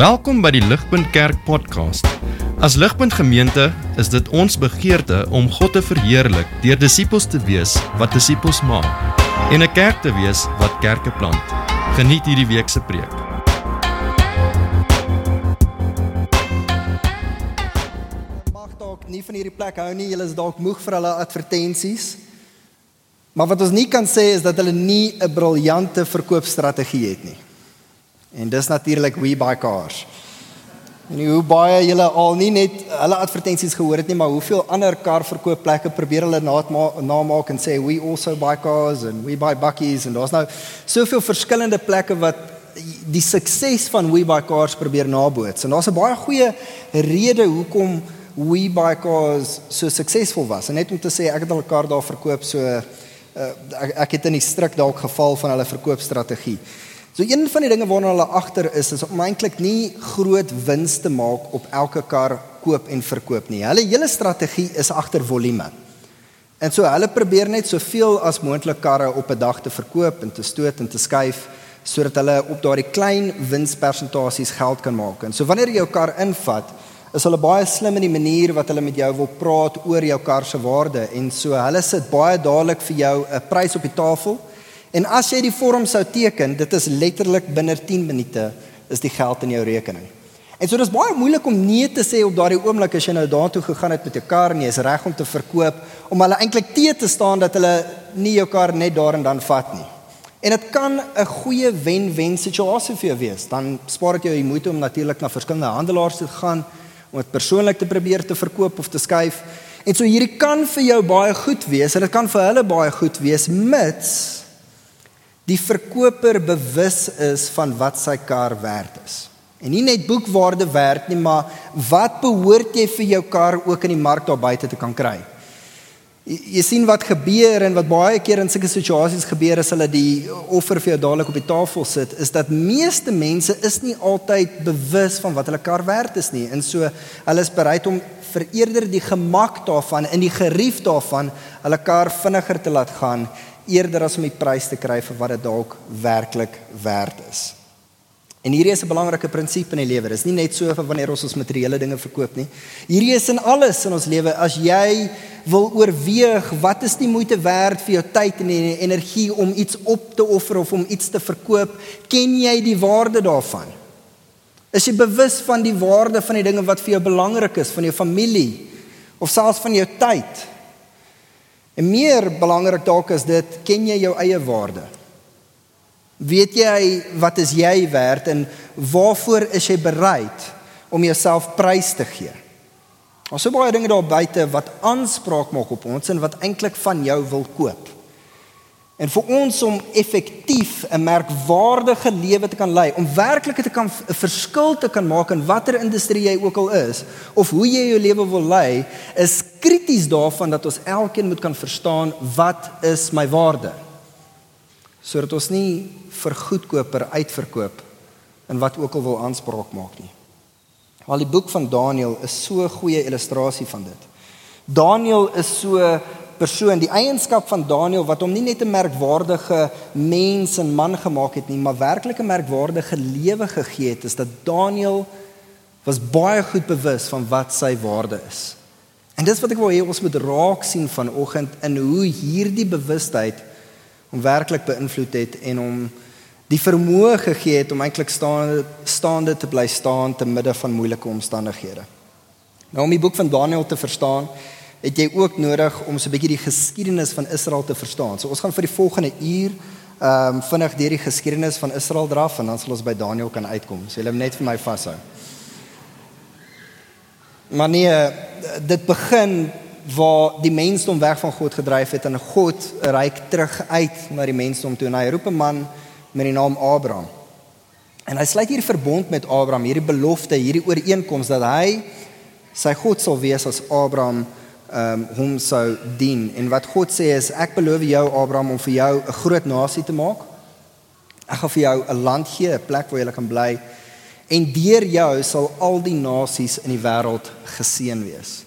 Welkom by die Ligpunt Kerk podcast. As Ligpunt Gemeente is dit ons begeerte om God te verheerlik deur disippels te wees wat disippels maak en 'n kerk te wees wat kerke plant. Geniet hierdie week se preek. mag dalk nie van hierdie plek hou nie. Julle is dalk moeg vir hulle advertensies. Maar wat ons nie kan sê is dat hulle nie 'n briljante verkoopstrategie het nie. En dis natuurlik We Buy Cars. En hoe baie julle al nie net hulle advertensies gehoor het nie, maar hoeveel ander karverkoopplekke probeer hulle namaak en sê we also buy cars and we buy buckies en daar's nou soveel verskillende plekke wat die sukses van We Buy Cars probeer naboots. En daar's 'n baie goeie rede hoekom We Buy Cars so suksesvol was. En net om te sê ek het al 'n kar daar verkoop so uh, ek, ek het in die stryk dalk geval van hulle verkoopstrategie. So een van die dinge waarna hulle agter is is om eintlik nie groot wins te maak op elke kar koop en verkoop nie. Hulle hele strategie is agter volume. En so hulle probeer net soveel as moontlik karre op 'n dag te verkoop en te stoot en te skuif sodat hulle op daardie klein winspersentasies geld kan maak. En so wanneer jy jou kar invat, is hulle baie slim in die manier wat hulle met jou wil praat oor jou kar se waarde en so hulle sit baie dadelik vir jou 'n prys op die tafel En as jy die vorm sou teken, dit is letterlik binne 10 minute is die geld in jou rekening. En so dis baie moeilik om nee te sê op daardie oomblik as jy nou daartoe gegaan het met jou kar en jy is reg om te verkoop om hulle eintlik te te staan dat hulle nie jou kar net daar en dan vat nie. En dit kan 'n goeie wen-wen situasie vir jou wees. Dan spaar dit jou die moeite om natuurlik na verskillende handelaars te gaan om dit persoonlik te probeer te verkoop of te skuif. En so hierdie kan vir jou baie goed wees en dit kan vir hulle baie goed wees mits die verkoper bewus is van wat sy kar werd is. En nie net boekwaarde werd nie, maar wat behoort jy vir jou kar ook in die mark daar buite te kan kry? Jy, jy sien wat gebeur en wat baie keer in sulke situasies gebeur as hulle die offer vir jou dadelik op die tafel sit, is dat meeste mense is nie altyd bewus van wat hulle kar werd is nie. En so hulle is bereid om vir eerder die gemak daarvan en die gerief daarvan hulle kar vinniger te laat gaan eerder as om die prys te kry vir wat dit dalk werklik werd is. En hierdie is 'n belangrike prinsip in die lewe. Dit is nie net so vir wanneer ons ons materiële dinge verkoop nie. Hierdie is in alles in ons lewe. As jy wil oorweeg wat is die moeite werd vir jou tyd en die energie om iets op te offer of om iets te verkoop, ken jy die waarde daarvan? Is jy bewus van die waarde van die dinge wat vir jou belangrik is, van jou familie of selfs van jou tyd? En meer belangrik dalk is dit, ken jy jou eie waarde? Weet jy wat is jy werd en waarvoor is jy bereid om jouself prys te gee? Ons het baie dinge daar buite wat aanspraak maak op ons en wat eintlik van jou wil koop. En vir ons om effektief 'n merkwaardige lewe te kan lei, om werklik te kan 'n verskil te kan maak in watter industrie jy ook al is of hoe jy jou lewe wil lei, is krities daarvan dat ons elkeen moet kan verstaan wat is my waarde. Sodat ons nie vir goedkoper uitverkoop in wat ook al wil aanspraak maak nie. Al die boek van Daniël is so 'n goeie illustrasie van dit. Daniël is so persoon, die eienskap van Daniël wat hom nie net 'n merkwaardige mens en man gemaak het nie, maar werklik 'n merkwaardige lewe gegee het, is dat Daniël was baie goed bewus van wat sy waarde is. En dis wat ek wil hê ons moet raak sien vanoggend in hoe hierdie bewustheid hom werklik beïnvloed het en hom die vermoë gegee het om eintlik staande staande te bly staan te midde van moeilike omstandighede. Nou om die boek van Daniël te verstaan, het jy ook nodig om so 'n bietjie die geskiedenis van Israel te verstaan. So ons gaan vir die volgende uur ehm um, vinnig deur die geskiedenis van Israel draf en dan sal ons by Daniël kan uitkom. So jy moet net vir my vashou. Maar nee, dit begin waar die mensdom weg van God gedryf het en God reik terug uit na die mensdom toe en hy roep 'n man met die naam Abraham. En hy sluit hier verbond met Abraham, hierdie belofte, hierdie ooreenkoms dat hy sy God sal wees as Abraham um, hom sou dien. En wat God sê is ek beloof jou Abraham om vir jou 'n groot nasie te maak. Ek gaan vir jou 'n land gee, 'n plek waar jy kan bly en deur jou sal al die nasies in die wêreld geseën wees.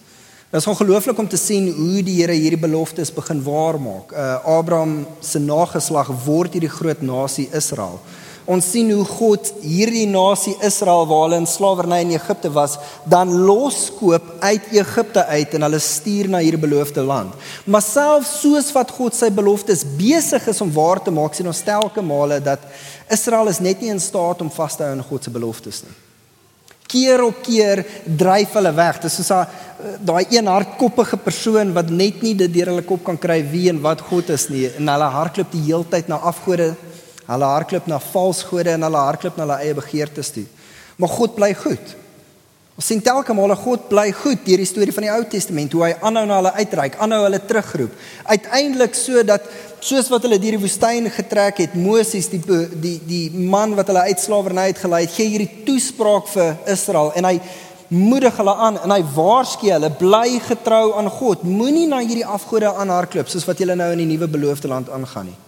Dit is ongelooflik om te sien hoe die Here hierdie beloftes begin waarmaak. Uh Abraham se nageslag word hierdie groot nasie Israel Ons sien hoe God hierdie nasie Israel waar hulle in slawerny in Egipte was, dan loskoop uit Egipte uit en hulle stuur na hierdie beloofde land. Maar selfs soos wat God sy beloftes besig is om waar te maak, sien ons telke male dat Israel is net nie in staat om vas te hou aan God se beloftes nie. Keer op keer dryf hulle weg. Dis soos daai een hardkoppige persoon wat net nie dit deur hulle kop kan kry wie en wat God is nie en hulle hardloop die heeltyd na afgode Hulle hardloop na valse gode en hulle hardloop na hulle eie begeertes toe. Maar God bly goed. Ons sien telke male God bly goed deur die storie van die Ou Testament hoe hy aanhou na hulle uitreik, aanhou hulle terugroep. Uiteindelik sodat soos wat hulle deur die woestyn getrek het, Moses die die die man wat hulle uit slawerny uitgelei het, gee hierdie toespraak vir Israel en hy moedig hulle aan en hy waarsku hulle bly getrou aan God. Moenie na hierdie afgode aanhardloop soos wat julle nou in die nuwe beloofde land aangaan nie.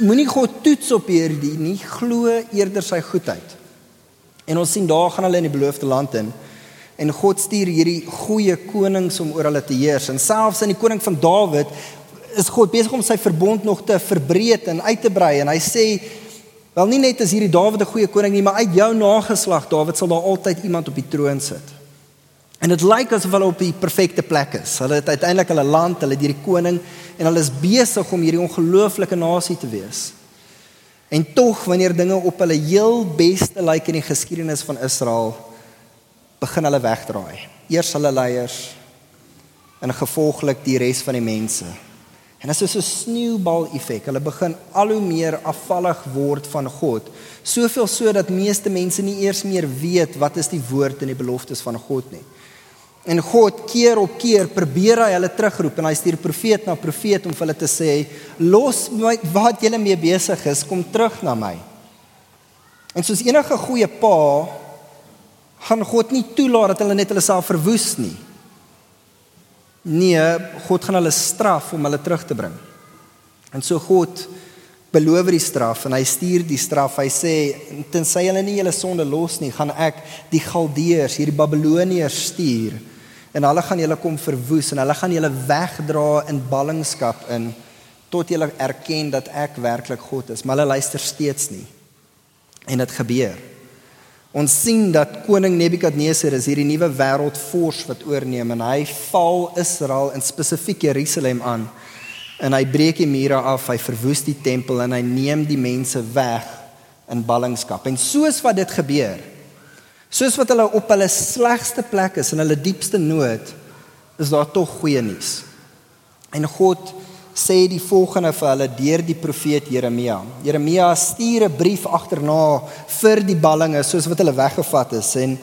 Moenie God toets op hierdie nie, glo eerder sy goedheid. En ons sien daar gaan hulle in die beloofde land in. En God stuur hierdie goeie konings om oor hulle te heers. En selfs in die koning van Dawid is God besig om sy verbond nog te verbreek en uit te brei en hy sê wel nie net is hierdie Dawid 'n goeie koning nie, maar uit jou nageslag Dawid sal daar altyd iemand op die troon sit. En dit lyk asof hulle op die perfekte plek is. Hulle het uiteindelik hulle land, hulle het hierdie koning en hulle is besig om hierdie ongelooflike nasie te wees. En tog wanneer dinge op hulle heel beste lyk in die geskiedenis van Israel, begin hulle wegdraai. Eers hulle leiers en gevolglik die res van die mense. En dit is so 'n sneeubal effek. Hulle begin al hoe meer afvallig word van God. Soveel so dat meeste mense nie eers meer weet wat is die woord en die beloftes van God nie. En God keer op keer probeer hy hulle terugroep en hy stuur profeet na profeet om vir hulle te sê: "Los my wat julle mee besig is, kom terug na my." En soos enige goeie pa gaan God nie toelaat dat hulle net hulle self verwoes nie. Nee, God gaan hulle straf om hulle terug te bring. En so God beloof die straf en hy stuur die straf. Hy sê tensy hulle nie hulle sonde los nie, gaan ek die Galdeërs, hierdie Babiloniërs stuur en hulle gaan julle kom verwoes en hulle gaan julle wegdra in ballingskap in tot julle erken dat ek werklik God is. Maar hulle luister steeds nie. En dit gebeur. Ons sien dat koning Nebukadneser is hierdie nuwe wêreldvors wat oorneem en hy val Israel en spesifiek Jerusalem aan en hy breek die mure af hy verwoes die tempel en hy neem die mense weg in ballingskap. En soos wat dit gebeur Soos wat hulle op hulle slegste plek is en hulle diepste nood, is daar tog goeie nuus. En God sê die volgende vir hulle deur die profeet Jeremia. Jeremia stuur 'n brief agterna vir die ballinge soos wat hulle weggevat is en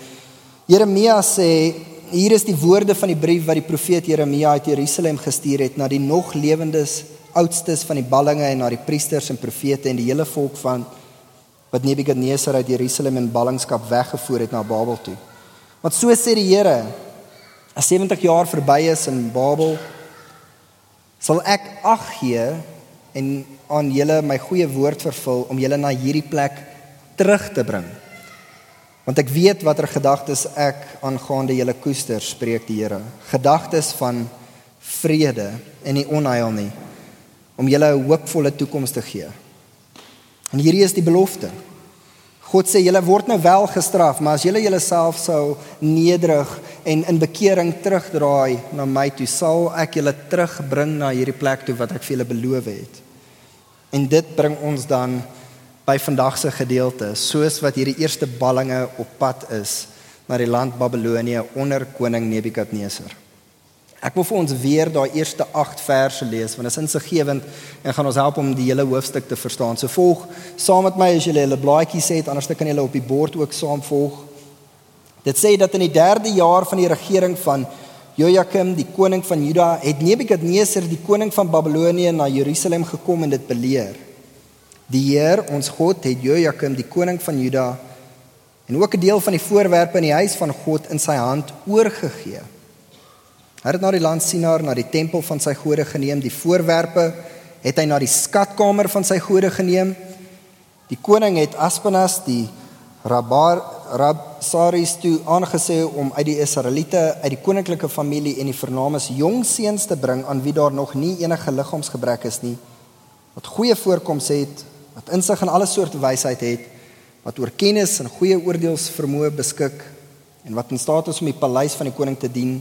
Jeremia sê hier is die woorde van die brief wat die profeet Jeremia uit Jerusalem gestuur het na die nog lewendes oudstes van die ballinge en na die priesters en profete en die hele volk van wat Nebukadneser uit Jerusalem in ballingskap weggevoer het na Babel toe. Want so sê die Here, as 70 jaar verby is in Babel, sal ek ag gee en aan julle my goeie woord vervul om julle na hierdie plek terug te bring. Want ek weet watter gedagtes ek aangaande julle koester, spreek die Here. Gedagtes van vrede en nie onheil nie, om julle 'n hoopvolle toekoms te gee. En hierdie is die belofte. God sê julle word nou wel gestraf, maar as julle julleself sou nederig en in bekering terugdraai na my toe, sal ek julle terugbring na hierdie plek toe wat ek vir julle beloof het. En dit bring ons dan by vandag se gedeelte, soos wat hierdie eerste ballinge op pad is na die land Babelonie onder koning Nebukadneser. Ek wil vir ons weer daai eerste 8 verse lees want dit is insiggewend en gaan ons help om die hele hoofstuk te verstaan. So volg saam met my as jy hulle blaadjies het, anders kan jy hulle op die bord ook saam volg. Dit sê dat in die 3de jaar van die regering van Jojakim, die koning van Juda, het Nebukadneser, die koning van Babelonie na Jerusalem gekom en dit beleer. Die Heer, ons God, het Jojakim, die koning van Juda, en ook 'n deel van die voorwerpe in die huis van God in sy hand oorgegee. Hy het na die land Sinar, na die tempel van sy gode geneem, die voorwerpe het hy na die skatkamer van sy gode geneem. Die koning het Aspenas die Rabar Rabsaris toe aangesê om uit die Israeliete uit die koninklike familie en die vernames jong seuns te bring aan wie daar nog nie enige liggaamsgebrek is nie wat goeie voorkoms het wat insig en alle soorte wysheid het, wat oor kennis en goeie oordeelsvermoë beskik en wat in staat is om die paleis van die koning te dien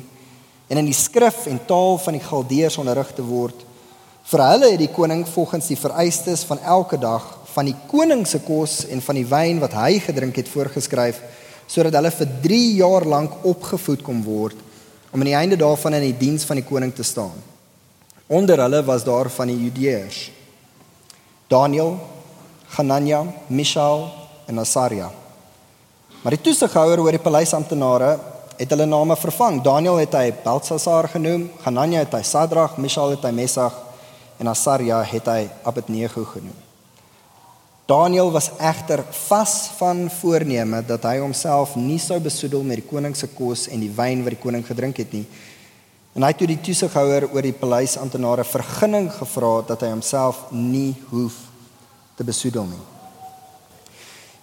en in die skrif en taal van die Galdeërs onderrig te word. Vir hulle het die koning volgens die vereistes van elke dag van die koning se kos en van die wyn wat hy gedrink het voorgeskryf sodat hulle vir 3 jaar lank opgevoed kon word om aan die einde daarvan in die diens van die koning te staan. Onder hulle was daar van die Judeërs Daniel, Hanania, Mishael en Asaria. Maar die toesighouer oor die paleisamptenare het hulle name vervang. Daniel het hy Belsasar genoem, Hanania het hy Sadrag, Mishael het hy Mesach en Asaria het hy Abednego genoem. Daniel was egter vas van voorneme dat hy homself nie sou besoedel met die koning se kos en die wyn wat die koning gedrink het nie. En hy het toe die toesighouer oor die paleisamptenare vergunning gevra dat hy homself nie hoef te besoedel nie.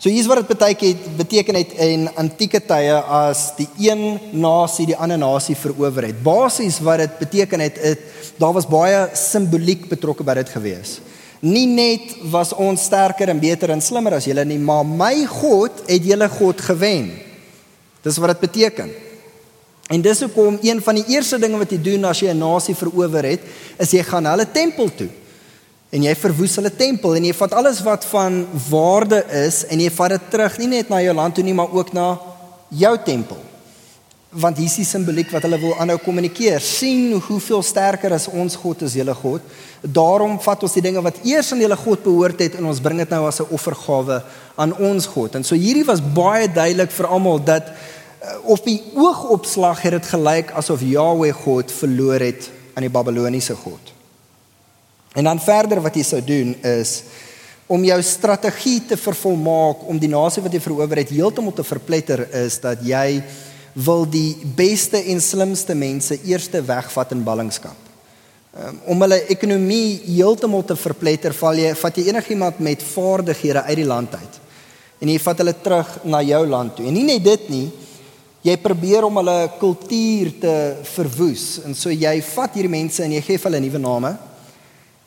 So hier's wat dit beteken beteken het in antieke tye as die een nasie die ander nasie verower het. Basies wat dit beteken het, het daar was baie simboliek betrokke by dit gewees. Nie net was ons sterker en beter en slimmer as julle nie, maar my God het julle God gewen. Dis wat dit beteken. En dis hoekom een van die eerste dinge wat jy doen as jy 'n nasie verower het, is jy gaan hulle tempel toe en jy verwoes hulle tempel en jy vat alles wat van waarde is en jy vat dit terug nie net na jou land toe nie maar ook na jou tempel. Want hier is die simboliek wat hulle wil aanhou kommunikeer. Sien hoeveel sterker as ons God is julle God. Daarom vat ons die dinge wat eers aan julle God behoort het en ons bring dit nou as 'n offergawe aan ons God. En so hierdie was baie duidelik vir almal dat uh, op die oogopslag het dit gelyk asof Jahweh God verloor het aan die Babiloniese God En dan verder wat jy sou doen is om jou strategie te vervolmaak om die nasie wat jy verower het heeltemal te verpletter is dat jy wil die beste en slimste mense eerste wegvat in ballingskap. Um, om hulle ekonomie heeltemal te verpletter, val jy vat jy enigiemand met vaardighede uit die land uit. En jy vat hulle terug na jou land toe. En nie net dit nie, jy probeer om hulle kultuur te verwoes. En so jy vat hierdie mense en jy gee hulle nuwe name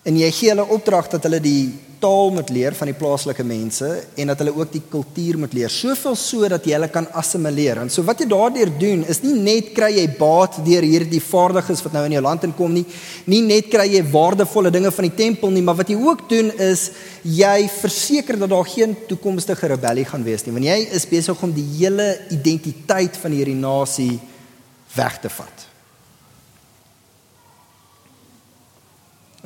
En jy gee hulle opdrag dat hulle die taal moet leer van die plaaslike mense en dat hulle ook die kultuur moet leer. Soveel so dat jy hulle kan assimileer. En so wat jy daardeur doen is nie net kry jy baat deur hierdie vaardiges wat nou in jou land inkom nie, nie net kry jy waardevolle dinge van die tempel nie, maar wat jy ook doen is jy verseker dat daar geen toekomstige rebellie gaan wees nie. Want jy is besig om die hele identiteit van hierdie nasie weg te vat.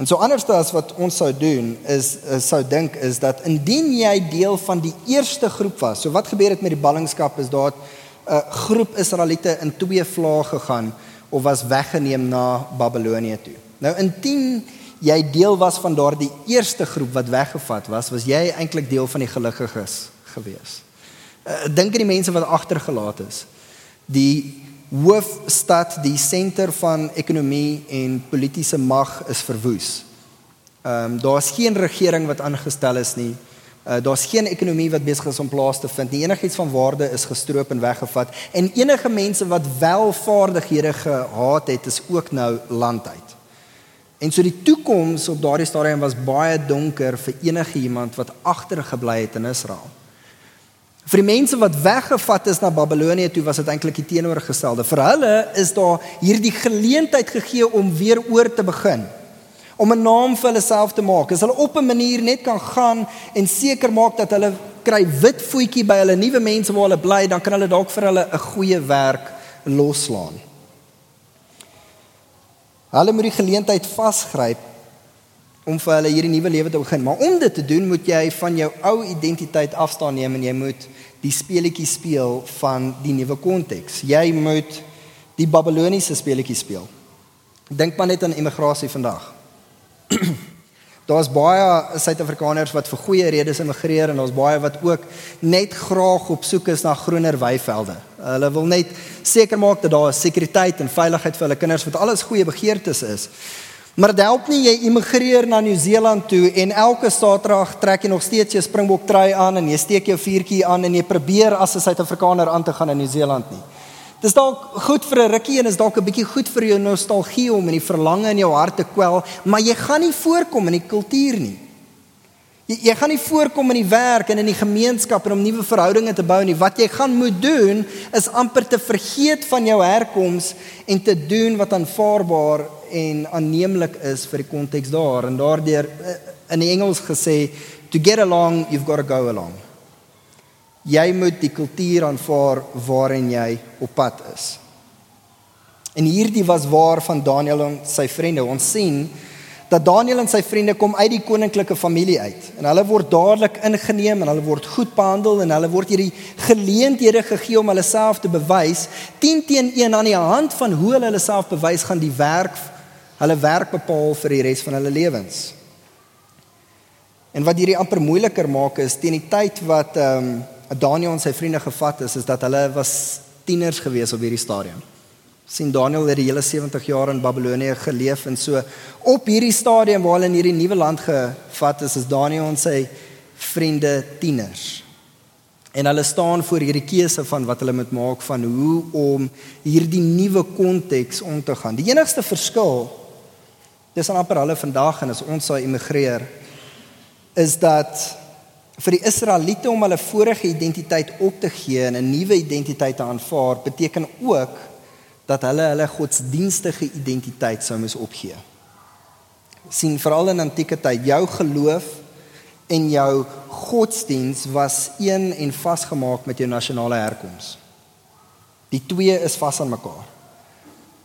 En so anders as wat ons sou doen is, is sou dink is dat indien jy deel van die eerste groep was. So wat gebeur het met die ballingskap is daar 'n uh, groep Israeliete in twee vlae gegaan of was weggeneem na Babilonië toe. Nou indien jy deel was van daardie eerste groep wat weggevat was, was jy eintlik deel van die gelukkiges gewees. Uh, dink aan die mense wat agtergelaat is. Die hoofstad, die senter van ekonomie en politieke mag is verwoes. Ehm um, daar's geen regering wat aangestel is nie. Uh, daar's geen ekonomie wat besig is om plaas te vind nie. Enigiets van waarde is gestroop en weggevat en enige mense wat wel vaardighede gehad het, is ook nou land uit. En so die toekoms op daardie stadium was baie donker vir enige iemand wat agtergebly het in Israel. Vir die mense wat weggevat is na Babilonië toe was dit eintlik die teenoorgestelde. Vir hulle is daar hierdie geleentheid gegee om weer oor te begin. Om 'n naam vir hulle self te maak. As hulle op 'n manier net kan gaan en seker maak dat hulle kry wit voetjie by hulle nuwe mense waar hulle bly, dan kan hulle dalk vir hulle 'n goeie werk loslaan. Hulle moet die geleentheid vasgryp om vir hulle hierdie nuwe lewe te begin. Maar om dit te doen, moet jy van jou ou identiteit afstaan neem en jy moet die speletjie speel van die nuwe konteks. Jy moet die Babiloniese speletjie speel. Dink maar net aan immigrasie vandag. Daar's baie Suid-Afrikaners wat vir goeie redes immigreer en daar's baie wat ook net graag op soek is na groener weivelde. Hulle wil net seker maak dat daar sekuriteit en veiligheid vir hulle kinders wat alles goeie begeertes is. Maar dit help nie jy immigreer na Nieu-Seeland toe en elke Saterdag trek jy nog steeds jou Springbok trui aan en jy steek jou vuurtjie aan en jy probeer as 'n Suid-Afrikaner aan te gaan in Nieu-Seeland nie. Dis dalk goed vir 'n rukkie en is dalk 'n bietjie goed vir jou nostalgie om in die verlange in jou hart te kwel, maar jy gaan nie voorkom in die kultuur nie. Jy, jy gaan nie voorkom in die werk en in die gemeenskap en om nuwe verhoudinge te bou nie. Wat jy gaan moet doen is amper te vergeet van jou herkoms en te doen wat aanvaarbaar en aanneemlik is vir die konteks daar en daardeur eh, in die Engels gesê to get along you've got to go along. Jy moet die kultuur aanvaar waarin jy op pad is. En hierdie was waar van Daniël en sy vriende. Ons sien dat Daniël en sy vriende kom uit die koninklike familie uit en hulle word dadelik ingeneem en hulle word goed behandel en hulle word hierdie geleenthede gegee om hulle self te bewys 10 teen 1 aan die hand van hoe hulle hulle self bewys gaan die werk hulle werk bepaal vir die res van hulle lewens. En wat hierdie amper moeiliker maak is teen die tyd wat ehm um, Daniël en sy vriende gevat is is dat hulle was tieners gewees op hierdie stadium sien Daniel het die hele 70 jaar in Babilonie geleef en so op hierdie stadium waar hulle in hierdie nuwe land gevat is is Daniel en sy vriende tieners. En hulle staan voor hierdie keuse van wat hulle moet maak van hoe om hierdie nuwe konteks om te gaan. Die enigste verskil dis aan amper hulle vandag en as ons sou immigreer is dat vir die Israeliete om hulle vorige identiteit op te gee en 'n nuwe identiteit te aanvaar beteken ook dat hulle hulle godsdienstige identiteit sou moes opgee. sien veral in antieke tyd jou geloof en jou godsdiens was een en vasgemaak met jou nasionale herkoms. Die twee is vas aan mekaar.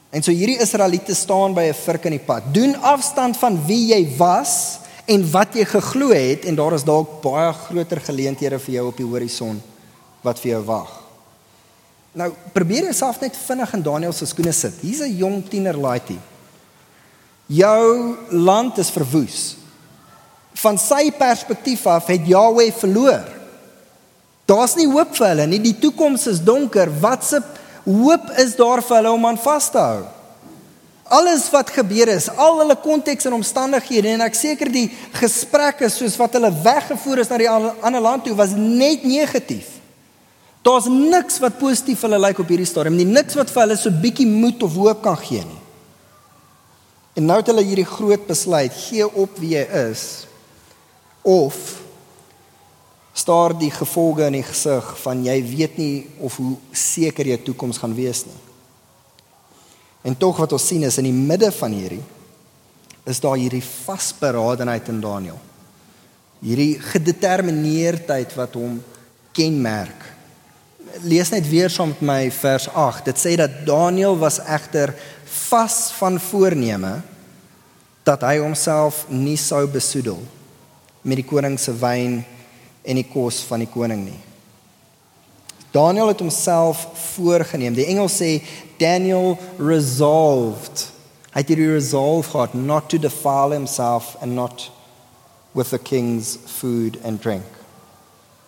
En so hierdie Israeliete staan by 'n vurk in die pad. Doen afstand van wie jy was en wat jy geglo het en daar is dalk baie groter geleenthede vir jou op die horison wat vir jou wag. Nou probeer jouself net vinnig in Daniël se skoene sit. Hier's 'n jong tiener laaitjie. Jou land is verwoes. Van sy perspektief af het Jahweh verloor. Daar's nie hoop vir hulle nie. Die toekoms is donker. Wat se hoop is daar vir hulle om aan vas te hou? Alles wat gebeur is, al hulle konteks en omstandighede en ek seker die gesprekke soos wat hulle weggevoer is na die ander land toe was net negatief. Daar's niks wat positief vir hulle lyk op hierdie stadium nie, niks wat vir hulle so bietjie moed of hoop kan gee nie. En nou het hulle hierdie groot besluit, gee op wie jy is of staar die gevolge in die gesig van jy weet nie of hoe seker jou toekoms gaan wees nie. En tog wat ons sien is in die midde van hierdie is daar hierdie vasberadenheid in Daniël. Hierdie gedetermineerdheid wat hom kenmerk lees net weer saam met my vers 8. Dit sê dat Daniël was egter vas van voorneme dat hy homself nie sou besoedel met die koning se wyn en die kos van die koning nie. Daniël het homself voorgenem. Die engel sê Daniel resolved. Hy het die resolve gehad not to defile himself and not with the king's food and drink.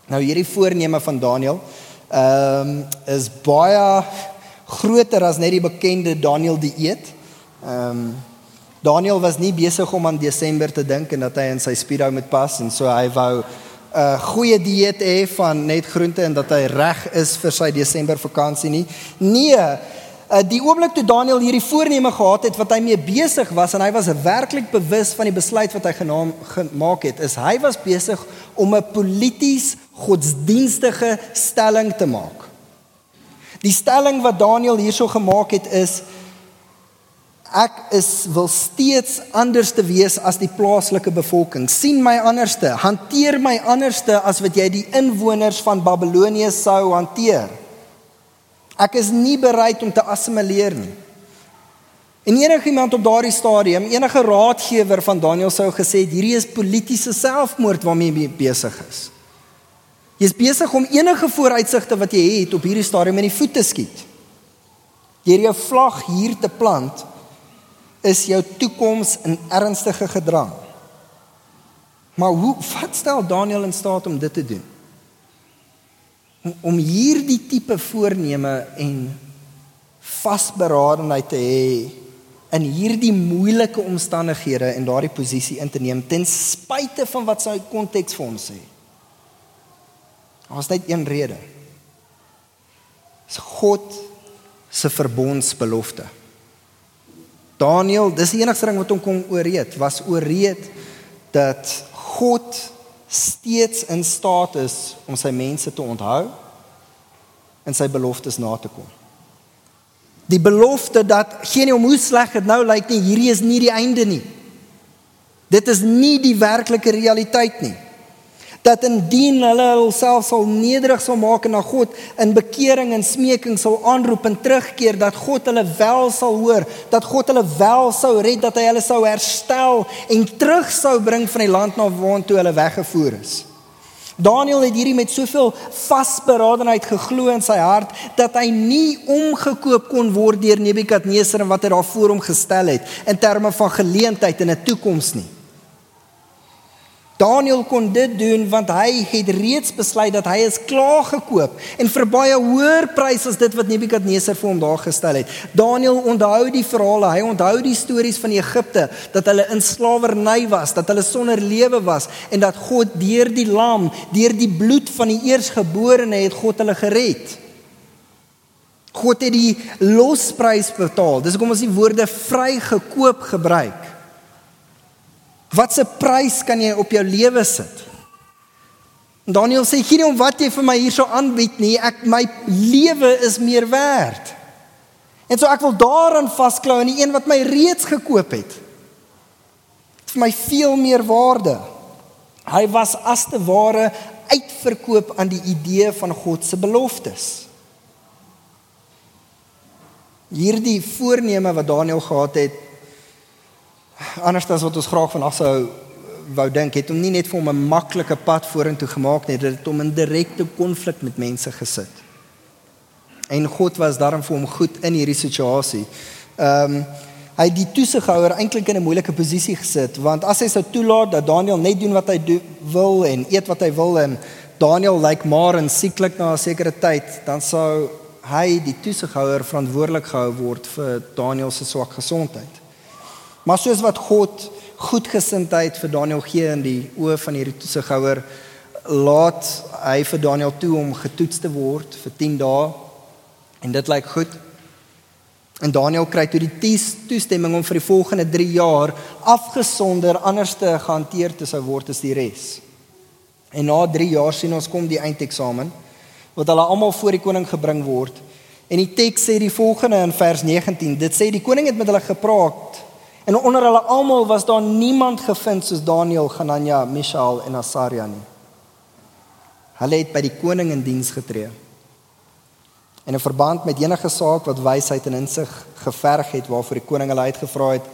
Nou hierdie voorneme van Daniël ehm um, is baie groter as net die bekende Daniel dieet. Ehm um, Daniel was nie besig om aan Desember te dink en dat hy in sy speedo moet pas en so hy wou 'n uh, goeie dieet hê van net groente en dat hy reg is vir sy Desember vakansie nie. Nee, uh, die oomblik toe Daniel hierdie voorneme gehad het wat hy mee besig was en hy was werklik bewus van die besluit wat hy genaam gemaak het, is hy was besig om 'n polities godsdienstige stelling te maak. Die stelling wat Daniel hierso gemaak het is ek is wil steeds anders te wees as die plaaslike bevolking. sien my anderste, hanteer my anderste as wat jy die inwoners van Babelonie sou hanteer. Ek is nie bereid om te assimileer nie. En enigiemand op daardie stadium, enige raadgewer van Daniel sou gesê hierdie is politieke selfmoord waarmee jy besig is. Jy's besig om enige vooruitsigte wat jy het op hierdie stadium in die voet te skiet. Deur jou vlag hier te plant is jou toekoms in ernstige gedrang. Maar hoe wat stel Daniel in staat om dit te doen? om hierdie tipe voorneme en vasberadenheid te hê in hierdie moeilike omstandighede en daardie posisie in te neem ten spyte van wat sy konteks vir ons sê. Daar's net een rede. Dis God se verbondsbelofte. Daniel, dis die enigste ding wat hom kon ooreed, was ooreed dat God steeds in staat is om sy mense te onthou en sy beloftes na te kom. Die belofte dat geen om hoe sleg dit nou lyk nie, hierdie is nie die einde nie. Dit is nie die werklike realiteit nie dat indien hulle hulself sal nederig sal maak en na God in bekering en smeking sal aanroep en terugkeer dat God hulle wel sal hoor, dat God hulle wel sou red, dat hy hulle sou herstel en terug sou bring van die land na waartoe hulle weggevoer is. Daniel het hierdie met soveel vasberadenheid geglo in sy hart dat hy nie omgekoop kon word deur Nebukadneser en wat hy daarvoor hom gestel het in terme van geleentheid en 'n toekoms nie. Daniel kon dit doen want hy het reeds besluit dat hy is klaar gekoop en vir baie hoër prys as dit wat Nebukadneser vir hom daar gestel het. Daniel onthou die verhale, hy onthou die stories van Egipte dat hulle in slawerny was, dat hulle sonder lewe was en dat God deur die lam, deur die bloed van die eersgeborene het God hulle gered. God het die losprys betaal. Dis hoekom ons die woorde vrygekoop gebruik. Wat se prys kan jy op jou lewe sit? Daniel sê gee nie om wat jy vir my hierso aanbied nie, ek my lewe is meer werd. En so ek wil daaraan vasklou aan die een wat my reeds gekoop het. Vir my veel meer waarde. Hy was as te ware uitverkoop aan die idee van God se beloftes. Hierdie voorneme wat Daniel gehad het, anders as wat ons graag vandag sou wou dink, het hom nie net vir hom 'n maklike pad vorentoe gemaak nie, dit het hom in direkte konflik met mense gesit. En God was daarom vir hom goed in hierdie situasie. Ehm um, hy het die toesighouer eintlik in 'n moeilike posisie gesit want as hy sou toelaat dat Daniel net doen wat hy do, wil en eet wat hy wil en Daniel lyk maar en sieklik na 'n sekere tyd, dan sou hy die toesighouer verantwoordelik gehou word vir Daniel se swak gesondheid. Maar soos wat God goedgesindheid vir Daniël gee in die oë van hierdie toesighouer, laat hy vir Daniël toe om getoets te word vir 10 dae. En dit lyk goed. En Daniël kry toe die toestemming om vir die volgende 3 jaar afgesonder anders te gehanteer te sou word as die res. En na 3 jaar sien ons kom die eindeksamen wat hulle almal voor die koning gebring word. En die teks sê die volgende in vers 19. Dit sê die koning het met hulle gepraat En onder hulle almal was daar niemand gevind soos Daniël, Hanania, Mishael en Asaria nie. Hulle het by die koning in diens getree. En in verband met enige saak wat wysheid en insig geverg het waarvoor die koning hulle uitgevra het,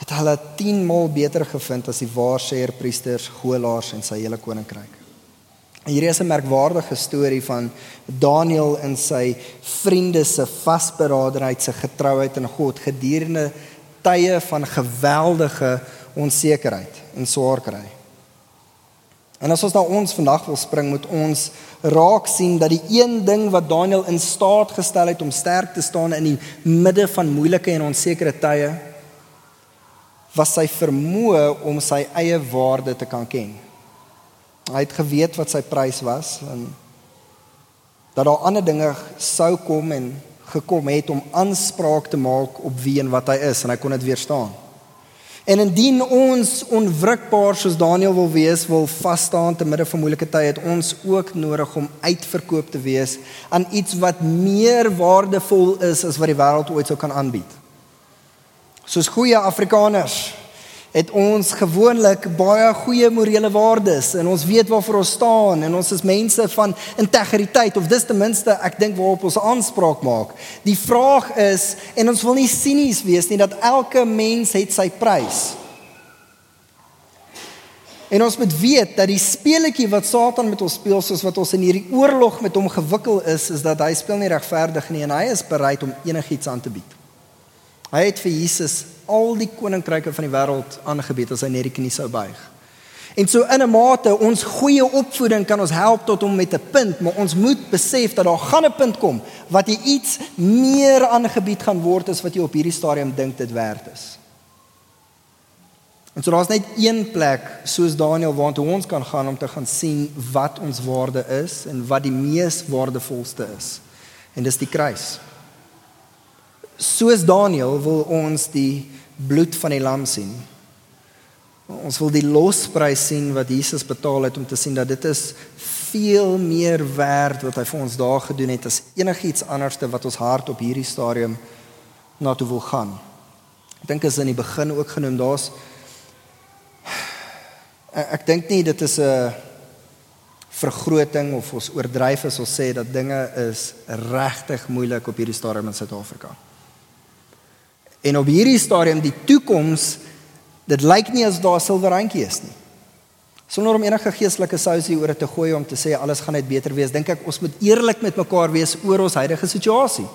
het hulle 10 maal beter gevind as die waarsêer priesters, golaars en sy hele koninkryk. Hier is 'n merkwaardige storie van Daniël en sy vriende se vasberadenheid, se getrouheid aan God gedurende tye van geweldige onsekerheid en swaar kry. En as ons na ons vandag wil spring, moet ons raak sien dat die een ding wat Daniël in staat gestel het om sterk te staan in die midde van moeilike en onsekere tye was sy vermoë om sy eie waarde te kan ken. Hy het geweet wat sy prys was en dat daar ander dinge sou kom en gekom het om aanspraak te maak op wie en wat hy is en hy kon dit weerstaan. En indien ons onwrikbaar soos Daniël wil wees, wil vas staan te midde van moeilike tye, het ons ook nodig om uitverkoop te wees aan iets wat meer waardevol is as wat die wêreld ooit sou kan aanbied. Soos goeie Afrikaners het ons gewoonlik baie goeie morele waardes en ons weet waarvoor ons staan en ons is mense van integriteit of dis ten minste ek dink waarop ons aanspraak maak. Die vraag is en ons wil nie sinies wees nie dat elke mens het sy prys. En ons moet weet dat die speletjie wat Satan met ons speel soos wat ons in hierdie oorlog met hom gewikkel is is dat hy speel nie regverdig nie en hy is bereid om enigiets aan te bied. Hy het vir Jesus al die koninkryke van die wêreld aangebied as hy net die knie sou buig. En so in 'n mate ons goeie opvoeding kan ons help tot om met 'n punt, maar ons moet besef dat daar gaan 'n punt kom wat jy iets meer aangebied gaan word as wat jy op hierdie stadium dink dit werd is. En so daar's net een plek soos Daniël waartoe ons kan gaan om te gaan sien wat ons waarde is en wat die mees waardevolste is. En dis die kruis. Soos Daniël wil ons die bloed van die lam sien. Ons wil die losprys sien wat Jesus betaal het om te sien dat dit is veel meer werd wat hy vir ons daar gedoen het as enigiets anderste wat ons hart op hierdie stadium na toe wil gaan. Ek dink as in die begin ook genoem daar's ek, dink nie dit is 'n vergroting of ons oordryf as ons sê dat dinge is regtig moeilik op hierdie stadium in Suid-Afrika. En op hierdie stadium die toekoms dit lyk nie as daar 'n silwer randjie is nie. Sonder om enige geestelike sousie oor dit te gooi om te sê alles gaan net beter wees, dink ek ons moet eerlik met mekaar wees oor ons huidige situasie.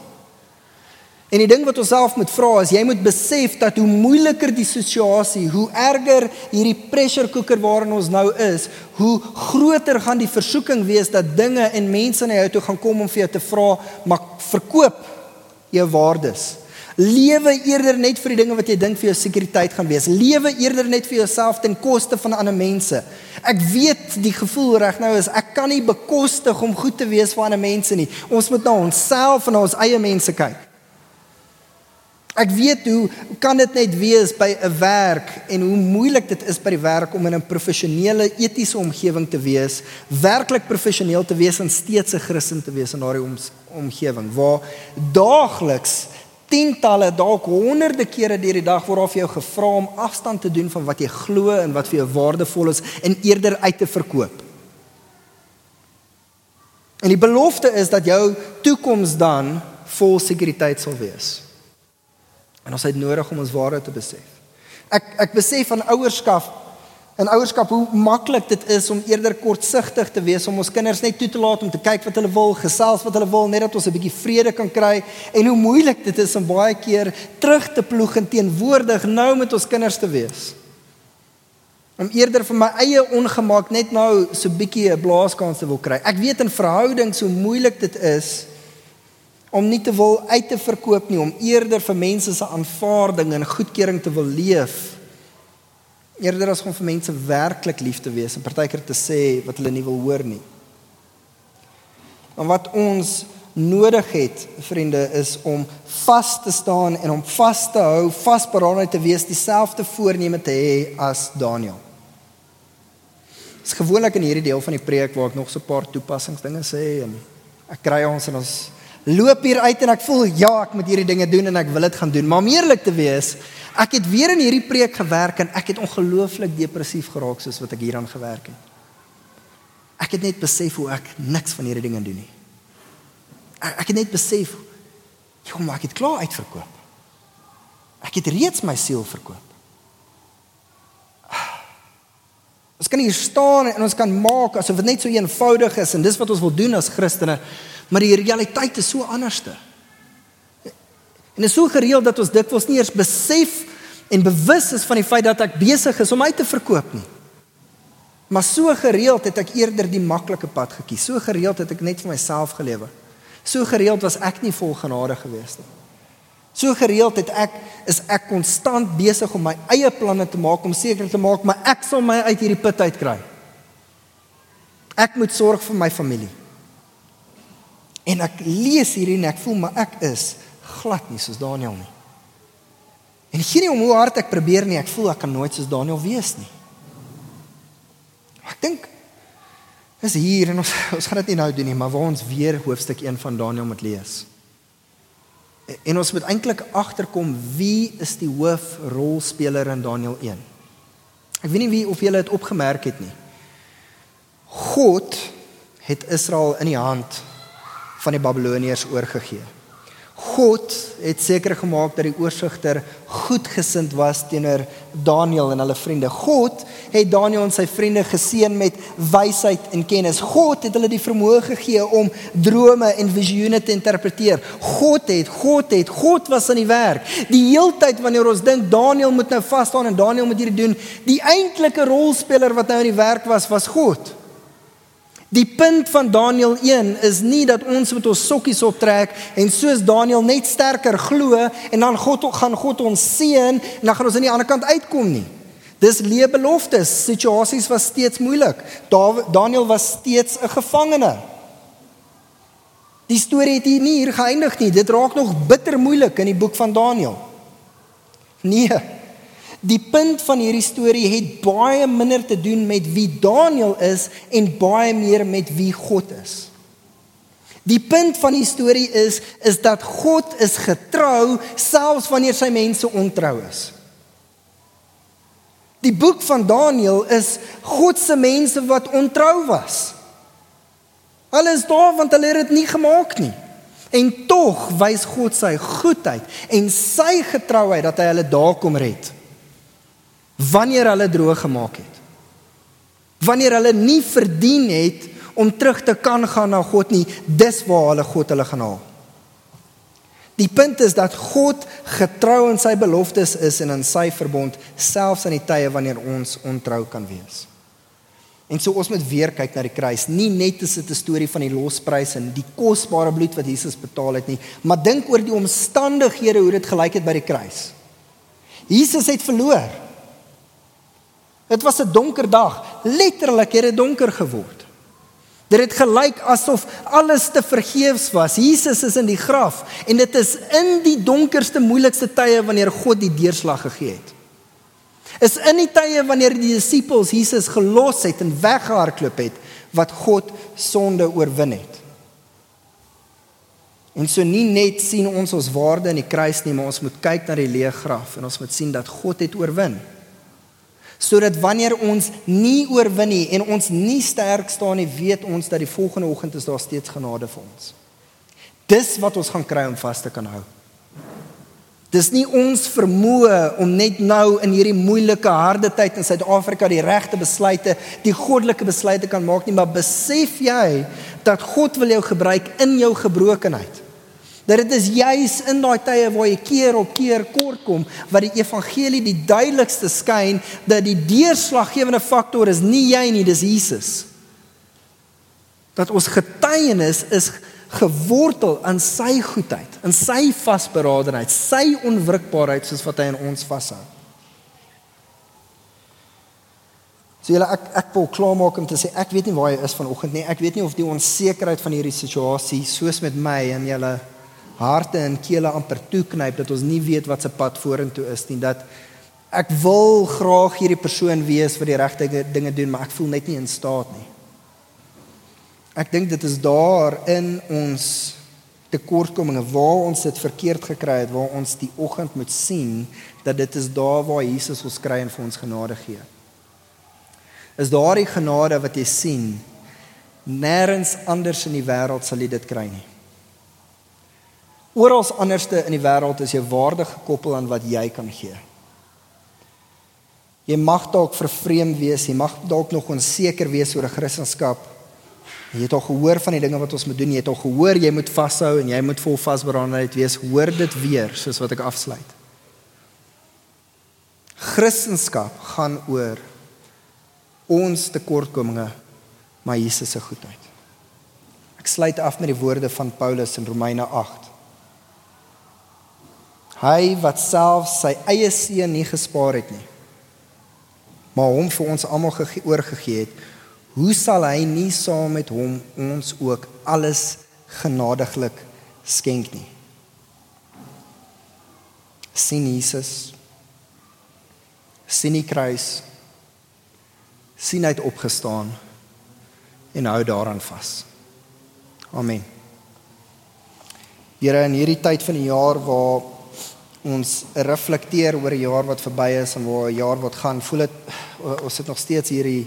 En die ding wat ons self moet vra is jy moet besef dat hoe moeiliker die situasie, hoe erger hierdie pressure cooker waarin ons nou is, hoe groter gaan die versoeking wees dat dinge en mense na jou toe gaan kom om vir jou te vra, "Maar verkoop jou waardes." Lewe eerder net vir die dinge wat jy dink vir jou sekuriteit gaan wees. Lewe eerder net vir jouself ten koste van ander mense. Ek weet die gevoel reg nou is ek kan nie bekostig om goed te wees vir ander mense nie. Ons moet na onsself en na ons eie mense kyk. Ek weet hoe kan dit net wees by 'n werk en hoe moeilik dit is by die werk om in 'n professionele etiese omgewing te wees, werklik professioneel te wees en steeds 'n Christen te wees in daardie omgewing waar daagliks tientalle dalk honderde kere deur die dag word vir jou gevra om afstand te doen van wat jy glo en wat vir jou waardevol is en eerder uit te verkoop. En die belofte is dat jou toekoms dan vol sekuriteit sal wees. En ons het nodig om ons waarde te besef. Ek ek besef van ouerskap in ouerskap hoe maklik dit is om eerder kortsigtig te wees om ons kinders net toe te laat om te kyk wat hulle wil, gesels wat hulle wil, net dat ons 'n bietjie vrede kan kry en hoe moeilik dit is om baie keer terug te ploeg en teenwoordig nou met ons kinders te wees. Om eerder vir my eie ongemaak net nou so bietjie 'n blaaskans te wil kry. Ek weet in verhoudings hoe moeilik dit is om nie te wil uit te verkoop nie, om eerder vir mense se aanvaarding en goedkeuring te wil leef eerder as om vir mense werklik lief te wees en partykeer te sê wat hulle nie wil hoor nie. En wat ons nodig het, vriende, is om vas te staan en om vas te hou, vasberade te wees, dieselfde voorneme te hê as Daniël. Dit is gewoonlik in hierdie deel van die preek waar ek nog so 'n paar toepassingsdinge sê en ek kry ons en ons loop hier uit en ek voel ja, ek moet hierdie dinge doen en ek wil dit gaan doen, maar om eerlik te wees, Ek het weer in hierdie preek gewerk en ek het ongelooflik depressief geraak soos wat ek hieraan gewerk het. Ek het net besef hoe ek niks van hierdie dinge doen nie. Ek, ek het net besef, joh, maar ek het klaar uitverkoop. Ek het reeds my siel verkoop. Ons kan hier staan en ons kan maak asof dit net so eenvoudig is en dis wat ons wil doen as Christene, maar die realiteit is so anderste. En is so gereeld dat ons dikwels nie eers besef en bewus is van die feit dat ek besig is om uit te verkoop nie. Maar so gereeld het ek eerder die maklike pad gekies. So gereeld het ek net vir myself gelewe. So gereeld was ek nie vol genade gewees nie. So gereeld het ek is ek konstant besig om my eie planne te maak om seker te maak maar ek sal my uit hierdie put uitkry. Ek moet sorg vir my familie. En ek lees hierdie en ek voel maar ek is glad nie soos Daniël nie. En gee nie om hoe hard ek probeer nie, ek voel ek kan nooit soos Daniël wees nie. Ek dink is hier en ons ons gaan dit nie nou doen nie, maar waar ons weer hoofstuk 1 van Daniël moet lees. En ons moet eintlik agterkom wie is die hoofrolspeler in Daniël 1. Ek weet nie wie of julle dit opgemerk het nie. God het Israel in die hand van die Babiloniërs oorgegee. God het seker gemaak dat die oorsigter goedgesind was teenoor Daniël en hulle vriende. God het Daniël en sy vriende geseën met wysheid en kennis. God het hulle die vermoë gegee om drome en visioene te interpreteer. God het, God het, God was aan die werk. Die heeltyd wanneer ons dink Daniël moet nou vas staan en Daniël moet hierdie doen, die eintlike rolspeler wat nou aan die werk was, was God. Die punt van Daniël 1 is nie dat ons met ons sokkies optrek en soos Daniël net sterker glo en dan God gaan God ons seën en dan gaan ons aan die ander kant uitkom nie. Dis leë beloftes. Situasies was steeds moeilik. Daniël was steeds 'n gevangene. Die storie het hier nie hier geëindig nie. Dit raak nog bitter moeilik in die boek van Daniël. Nee. Die punt van hierdie storie het baie minder te doen met wie Daniël is en baie meer met wie God is. Die punt van die storie is is dat God is getrou selfs wanneer sy mense ontrou is. Die boek van Daniël is God se mense wat ontrou was. Hulle is daar want hulle het dit nie gemaak nie. En tog wys God sy goedheid en sy getrouheid dat hy hulle daar kom red wanneer hulle droog gemaak het. Wanneer hulle nie verdien het om terug te kan gaan na God nie, dis waar hulle God hulle gaan haal. Die punt is dat God getrou aan sy beloftes is en aan sy verbond selfs in die tye wanneer ons ontrou kan wees. En so ons moet weer kyk na die kruis. Nie net is dit 'n storie van die losprys en die kosbare bloed wat Jesus betaal het nie, maar dink oor die omstandighede hoe dit gelyk het by die kruis. Jesus het verloor. Dit was 'n donker dag. Letterlik het dit donker geword. Dit het gelyk asof alles te vergeefs was. Jesus is in die graf en dit is in die donkerste moeilikste tye wanneer God die deurslag gegee het. Is in die tye wanneer die disippels Jesus gelos het en weggehardloop het wat God sonde oorwin het. En so nie net sien ons ons waarde in die kruis nie, maar ons moet kyk na die leë graf en ons moet sien dat God het oorwin sodat wanneer ons nie oorwin nie en ons nie sterk staan nie, weet ons dat die volgende oggend is daar steeds genade vir ons. Dis wat ons gaan kry om vas te kan hou. Dis nie ons vermoë om net nou in hierdie moeilike harde tyd in Suid-Afrika die regte besluite, die goddelike besluite kan maak nie, maar besef jy dat God wil jou gebruik in jou gebrokenheid. Dat dit is juis in daai tye waar jy keer op keer kort kom wat die evangelie die duidelikste skyn dat die deurslaggewende faktor is nie jy nie, dis Jesus. Dat ons getuienis is gewortel in sy goedheid, in sy vasberadenheid, sy onwrikbaarheid soos wat hy in ons vashou. So julle ek ek wil klaarmaak om te sê ek weet nie waar jy is vanoggend nie. Ek weet nie of die onsekerheid van hierdie situasie soos met my en julle harte en kele amper toeknyp dat ons nie weet wat se pad vorentoe is nie dat ek wil graag hierdie persoon wees wat die regte dinge doen maar ek voel net nie in staat nie. Ek dink dit is daar in ons tekortkominge waar ons dit verkeerd gekry het waar ons die oggend moet sien dat dit is daar waar Jesus ons kry en vir ons genade gee. Is daardie genade wat jy sien nêrens anders in die wêreld sal jy dit kry nie. Oral anderste in die wêreld is jy waardig gekoppel aan wat jy kan gee. Jy mag dalk vervreem wees, jy mag dalk nog onseker wees oor 'n Christendom. Jy het al gehoor van die dinge wat ons moet doen, jy het al gehoor jy moet vashou en jy moet vol vasberadenheid wees. Hoor dit weer soos wat ek afsluit. Christendom gaan oor ons tekortkominge, maar Jesus se goedheid. Ek sluit af met die woorde van Paulus in Romeine 8. Hy wat self sy eie seun nie gespaar het nie, maar hom vir ons almal oorgegee het, hoe sal hy nie saam met hom ons ook alles genadiglik skenk nie? sien Jesus sien die kruis sien hy het opgestaan en hou daaraan vas. Amen. Here in hierdie tyd van die jaar waar ons reflekteer oor 'n jaar wat verby is en waar 'n jaar wat gaan, voel dit ons sit nog steeds hierdie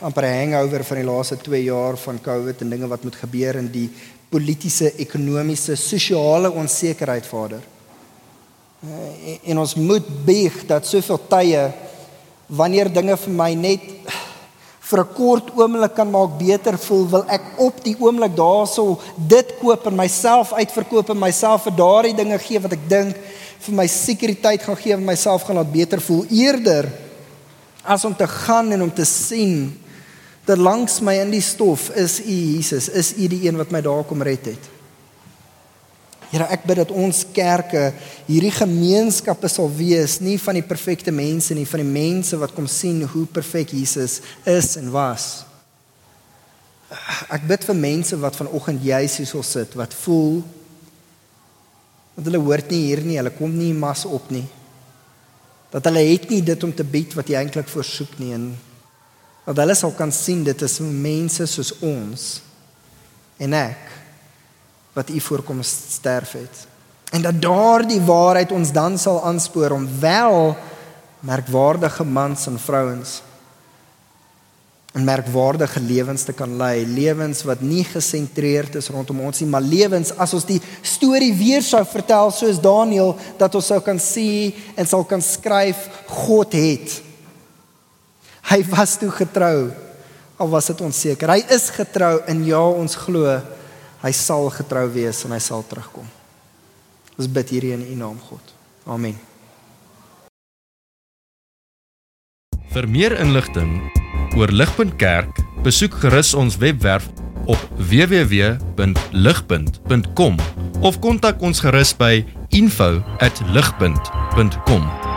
amper hangover van die laaste 2 jaar van COVID en dinge wat moet gebeur in die politieke, ekonomiese, sosiale onsekerheid vader. Eh, en ons moet bieg dat soveel tye wanneer dinge vir my net vir 'n kort oomblik kan maak beter voel, wil ek op die oomblik daarso dit koop en myself uitverkoop en myself vir daardie dinge gee wat ek dink vir my sekuriteit gaan gee en myself gaan laat beter voel eerder as om te gaan en om te sien dat langs my in die stof is U Jesus, is U die een wat my daar kom red het. Here, ek bid dat ons kerke hierdie gemeenskappe sal wees, nie van die perfekte mense nie, van die mense wat kom sien hoe perfek Jesus is en was. Ek bid vir mense wat vanoggend juis hier sou sit wat voel dat hulle hoort nie hier nie, hulle kom nie mas op nie. Dat hulle het nie dit om te bied wat jy eintlik voorsoek nie en dat hulle sal kan sien dit is mense soos ons en ek wat u voorkom sterf het. En dat daardie waarheid ons dan sal aanspoor om wel merkwaardige mans en vrouens en merkwaardige lewens te kan lei, lewens wat nie gesentreerd is rondom ons nie, maar lewens as ons die storie weer sou vertel soos Daniël dat ons sou kan sien en sal kan skryf God het. Hy was toe getrou al was dit onseker. Hy is getrou en ja, ons glo hy sal getrou wees en hy sal terugkom. Ons bid hierdie in U naam God. Amen. Vir meer inligting oor Ligpunt Kerk, besoek gerus ons webwerf op www.ligpunt.com of kontak ons gerus by info@ligpunt.com